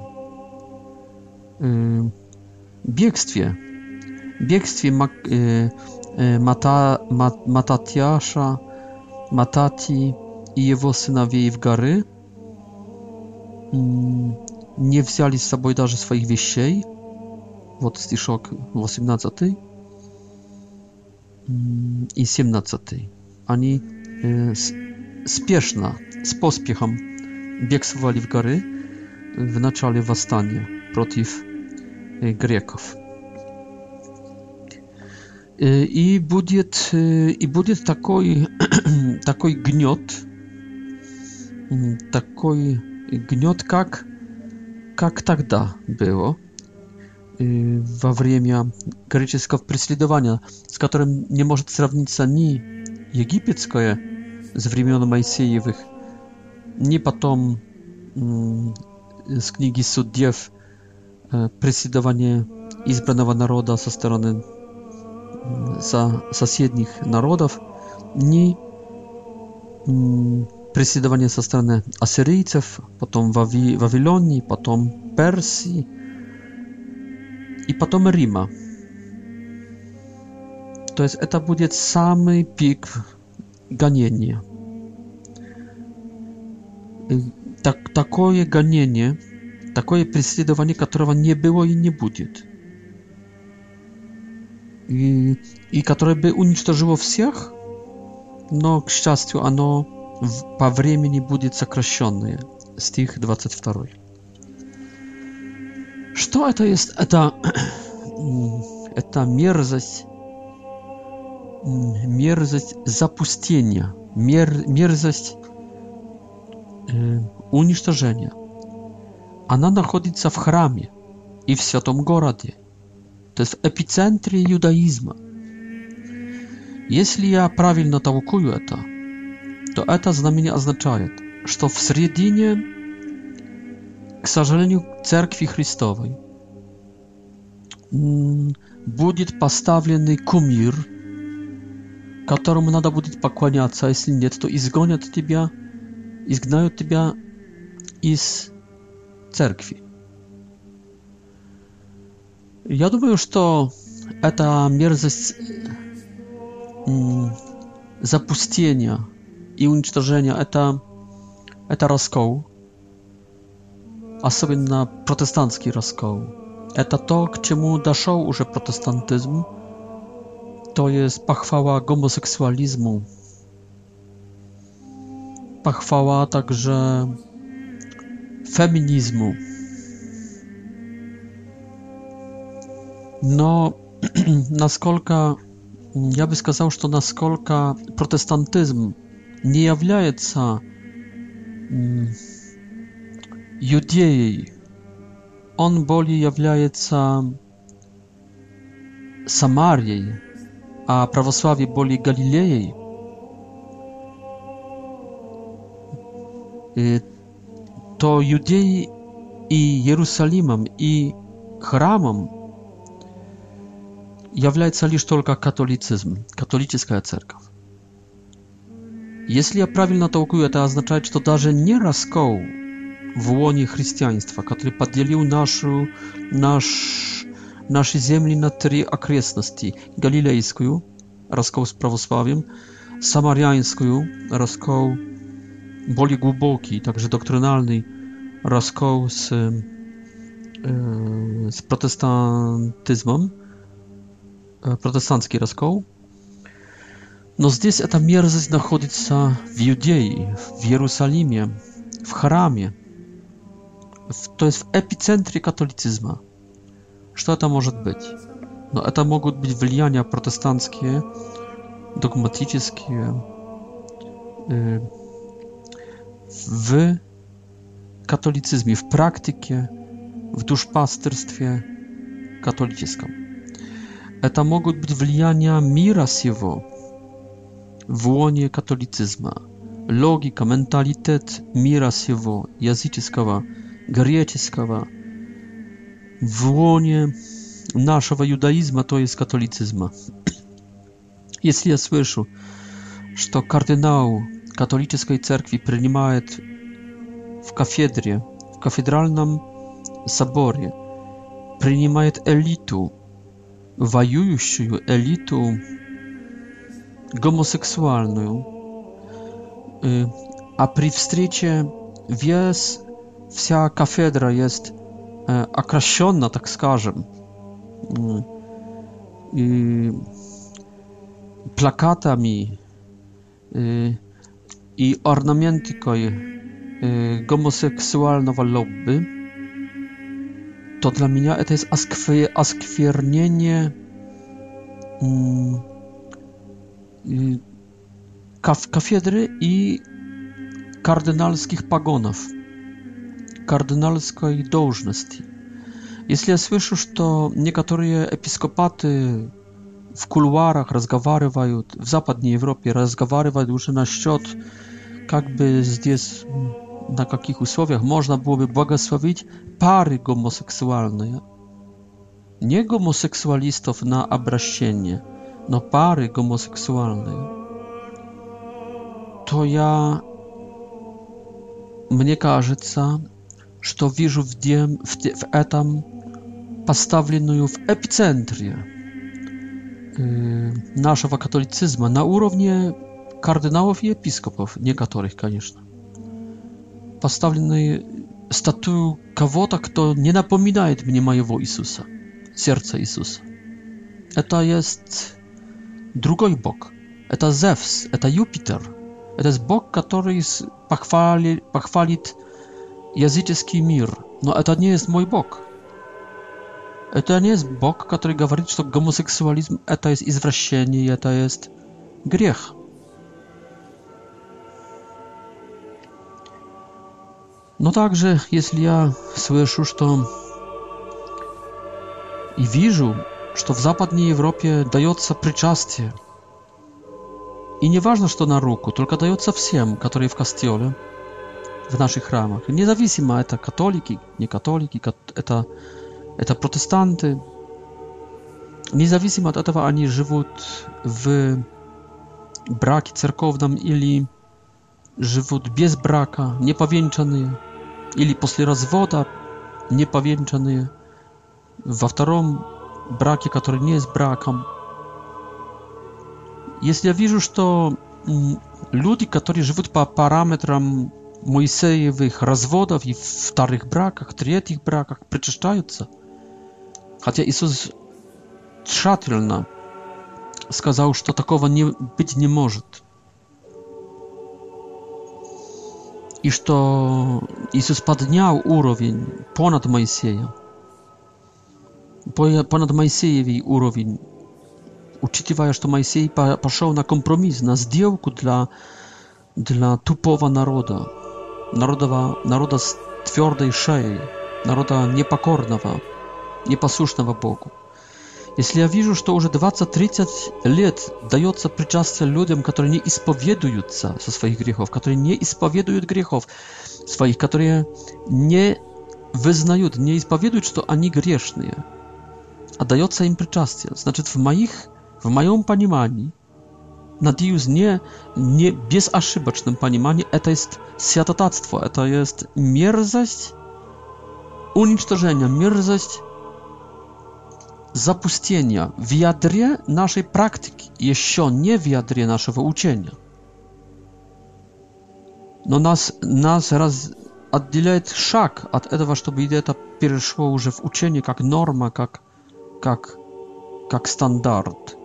Speaker 2: «Бегстве». «Бегстве» Мак, э, э, Мата, Мат, Мататьяша, Матати и его сыновей в горы не взяли с собой даже своих вещей. Вот стишок 18 и 17 ani spieszna, z pospiechem biegsowali w gory w naczale wastania przeciw e, Greków. E, I będzie i będzie taki taki gniot, taki gniot, jak jak тогда było w awriemia greckiego prześladowania, z którym nie może zrównić się ni египетское с времен Моисеевых, ни потом с книги Судьев преследование избранного народа со стороны со соседних народов, ни преследование со стороны ассирийцев, потом Вавилонии, потом Персии и потом Рима. То есть это будет самый пик гонения. Так, такое гонение, такое преследование, которого не было и не будет. И, и которое бы уничтожило всех, но, к счастью, оно в, по времени будет сокращенное. Стих 22. Что это есть? Это, это мерзость мерзость запустения, мер, мерзость э, уничтожения. Она находится в храме и в святом городе, то есть в эпицентре юдаизма. Если я правильно толкую это, то это знамение означает, что в середине, к сожалению, Церкви Христовой будет поставленный кумир – которому надо будет поклоняться, а если нет, то изгонят тебя, изгнают тебя из церкви. Я думаю, что эта мерзость запустения и уничтожения – это, это раскол, особенно протестантский раскол. Это то, к чему дошел уже протестантизм – to jest pachwała homoseksualizmu. Pachwała także feminizmu. No, naskolka, ja bym сказал, że to naskolka protestantyzm nie является mm, judeei. On boli является Samarii а православие более Галилеей, то Юдеи и Иерусалимом, и храмом является лишь только католицизм, католическая церковь. Если я правильно толкую, это означает, что даже не раскол в лоне христианства, который поделил нашу, наш нашей земли на три окрестности – Галилейскую, раскол с православием, Самарянскую, раскол более глубокий, также доктринальный, раскол с, э, с протестантизмом, э, протестантский раскол. Но здесь эта мерзость находится в Иудее, в Иерусалиме, в храме, в, то есть в эпицентре католицизма – Что это может быть? Но это могут быть влияния протестантские, догматические э, в католицизме, в практике, в душпастырстве католическом. Это могут быть влияния мира сего в лоне католицизма, логика, менталитет мира сего, языческого, греческого, w łonie naszego judaizmu to jest katolicyzm. Jeśli ja słyszę, że kardynał katolickiej cerkwi przyjmuje w kafedrze, w kafedralnym soborze, przyjmuje elitu, wojującą elitu homoseksualną, y, a przy wstrzecie wies, wsia kafedra jest окращенно, так скажем. И plakatami i ornamentikoj y, homoseksualnego lobby, to dla mnie to jest oskwernienie mm, y, kaf, kafiedry i kardynalskich pagonów кардинальской должности. Если я слышу, что некоторые епископаты в кулуарах разговаривают, в Западной Европе разговаривают уже насчет, как бы здесь, на каких условиях можно было бы благословить pary гомосексуальные. Не гомосексуалистов на обращение, но pary гомосексуальные. То я, мне кажется, что вижу в, дем, в, в этом поставленную в эпицентре э, нашего католицизма на уровне кардиналов и епископов, некоторых, конечно. Поставленную статую кого-то, кто не напоминает мне моего Иисуса, сердца Иисуса. Это есть другой Бог. Это Зевс, это Юпитер. Это Бог, который похвалит, похвалит языческий мир. Но это не есть мой Бог. Это не есть Бог, который говорит, что гомосексуализм это есть извращение, это есть грех. Но также, если я слышу, что и вижу, что в Западной Европе дается причастие, И не важно, что на руку, только дается всем, которые в костеле, в наших храмах. Независимо, это католики, не католики, это, это протестанты. Независимо от этого, они живут в браке церковном или живут без брака, неповенчанные, или после развода неповенчанные, во втором браке, который не есть браком. Если я вижу, что люди, которые живут по параметрам Моисеевых разводов и вторых браках, третьих браках причащаются. Хотя Иисус тщательно сказал, что такого не, быть не может. И что Иисус поднял уровень понад Моисея, понад Моисеевый уровень, учитывая, что Моисей пошел на компромисс, на сделку для, для тупого народа. Народа, народа с твердой шеей, народа непокорного, непослушного Богу. Если я вижу, что уже 20-30 лет дается причастие людям, которые не исповедуются со своих грехов, которые не исповедуют грехов своих, которые не вызнают, не исповедуют, что они грешные, а дается им причастие, значит, в моих w moim понимании, nadius nie, nie bezaszybecznym понимании это jest святотатство, это jest мерзость, уничтожение, мерзость запустения в ядре нашей практики, еще не в ядре нашего учения. Но нас, нас раз, отделяет шаг от этого, чтобы это перешло уже в учение как норма, как, как, как стандарт.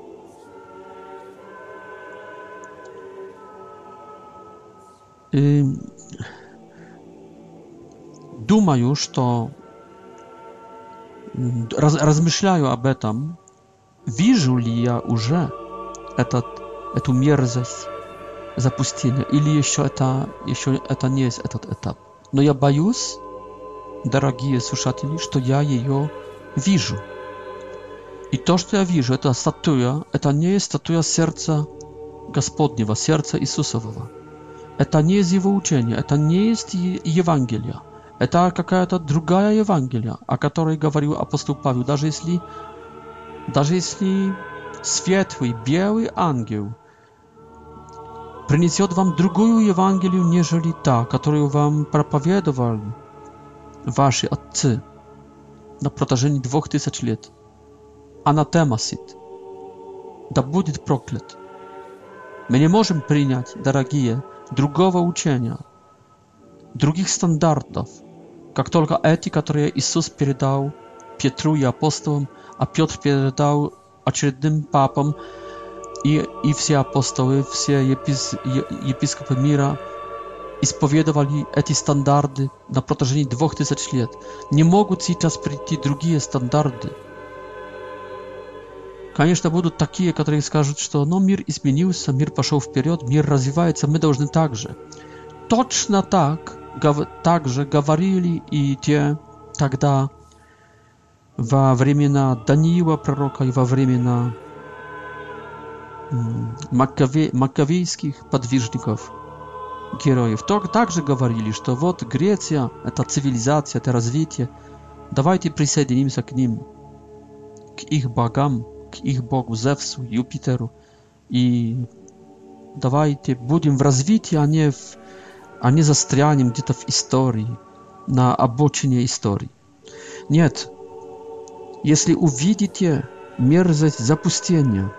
Speaker 2: Y, duma już to mm, raz, rozmyślają o tym, widzę li ja już tę mierzec zapustienia, ili jeszcze to jeszcze to nie jest ten etap. No ja bajus, drogie słuchacze, że ja jej widzę. I to, co ja widzę, to statuja, to nie jest statuja serca Gospodniego, serca Jezusowego. Это не из его учения, это не есть Евангелие. Это какая-то другая Евангелие, о которой говорил апостол Павел. Даже если, даже если светлый, белый ангел принесет вам другую Евангелию, нежели та, которую вам проповедовали ваши отцы на протяжении двух тысяч лет. Анатемасит. Да будет проклят. My nie możemy przyjąć, drogie, drugiego uczenia, drugich standardów, jak tylko etyka, które Jezus przekazał Piotru i apostołom, a Piotr przekazał kolejnym papom i, i wszyscy apostoły, wszyscy episkopy Mira spowiedowali te standardy na protrzeżeniu 2000 lat. Nie mogą ci czas przyjść drugie standardy. Конечно, будут такие, которые скажут, что ну, мир изменился, мир пошел вперед, мир развивается, мы должны так же. Точно так, гов, так же говорили и те тогда, во времена Даниила пророка и во времена Маккаве, подвижников, героев. То, также говорили, что вот Греция, это цивилизация, это развитие, давайте присоединимся к ним, к их богам, к их богу Зевсу, Юпитеру, и давайте будем в развитии, а не, в, а не застрянем где-то в истории, на обочине истории. Нет, если увидите мерзость запустения,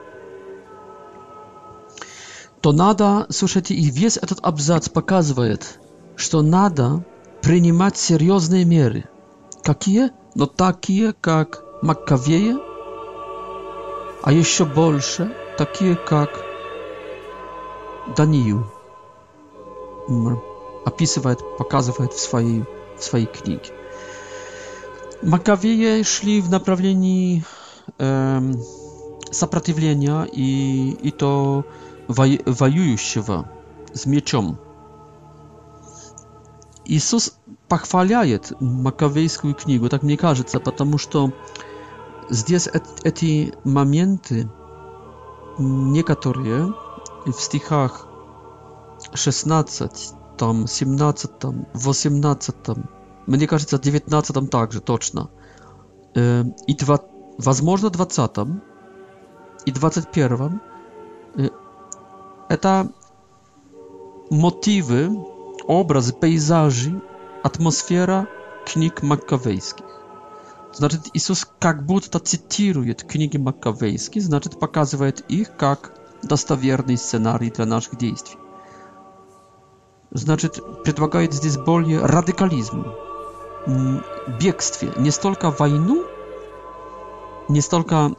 Speaker 2: то надо, слушайте, и весь этот абзац показывает, что надо принимать серьезные меры. Какие? Но такие, как Маккавея, а еще больше такие, как Даниил описывает, показывает в своей, в своей книге. Макавеи шли в направлении э, сопротивления и, и то во, воюющего с мечом. Иисус похваляет Маковейскую книгу, так мне кажется, потому что э, Zdjęz eti mamięty niektóre w stichach 16, там, 17, 18, мне кажется, 19 также точно, и, 2, возможно, 20 и 21 это мотивы, образы, пейзажи, атмосфера книг маккавейских. Znaczy, Jezus jak budto cytuje księgi makawejskie, znaczy pokazuje ich jak dostawierny scenariusz dla naszych działań. Znaczy, przedwagaje tutaj bardziej biegstwie, nie tylko wojnę, nie tylko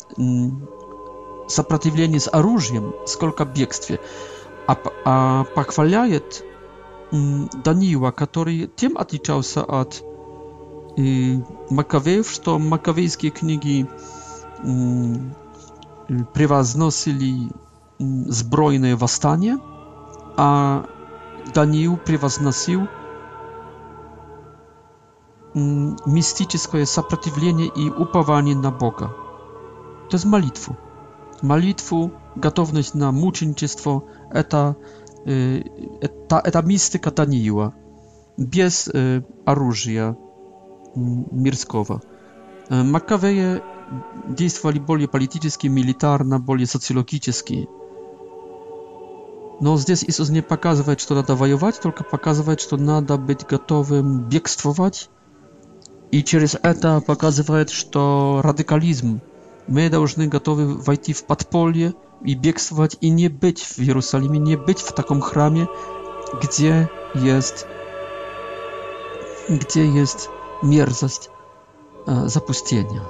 Speaker 2: сопротивление с оружием, сколько бегстве, а, а похваляет Даниила, который тем отличался от Макавеев, что маковейские книги превозносили сбройные восстания, а Даниил превозносил мистическое сопротивление и упование на Бога. To jest malitwu. Malitwu, gotowość na muczenictwo, to, ta, ta mistyka Daniela. Bez y, orężia, Мирского. Маккавея действовали более политически, милитарно, более социологически. Но здесь Иисус не показывает, что надо воевать, только показывает, что надо быть готовым бегствовать. И через это показывает, что радикализм. Мы должны готовы войти в подполье и бегствовать, и не быть в Иерусалиме, не быть в таком храме, gdzie jest gdzie jest мерзость запустения.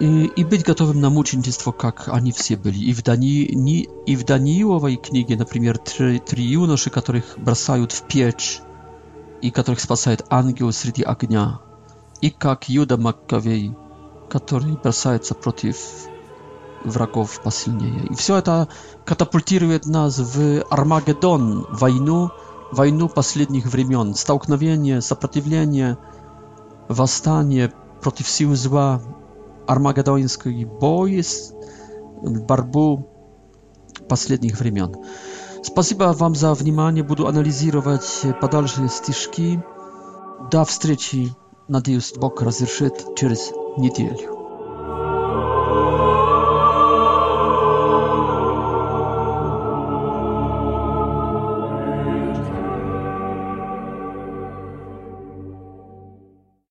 Speaker 2: И, и быть готовым на мученичество, как они все были. И в, Дани, ни, и в Данииловой книге, например, три, три юноши, которых бросают в печь, и которых спасает ангел среди огня. И как Юда Маккавей, который бросается против врагов посильнее. И все это катапультирует нас в Армагеддон, войну, войну последних времен, столкновение, сопротивление, восстание против сил зла, армагеддонский бой, борьбу последних времен. Спасибо вам за внимание. Буду анализировать подальше стишки. До встречи. Надеюсь, Бог разрешит через неделю.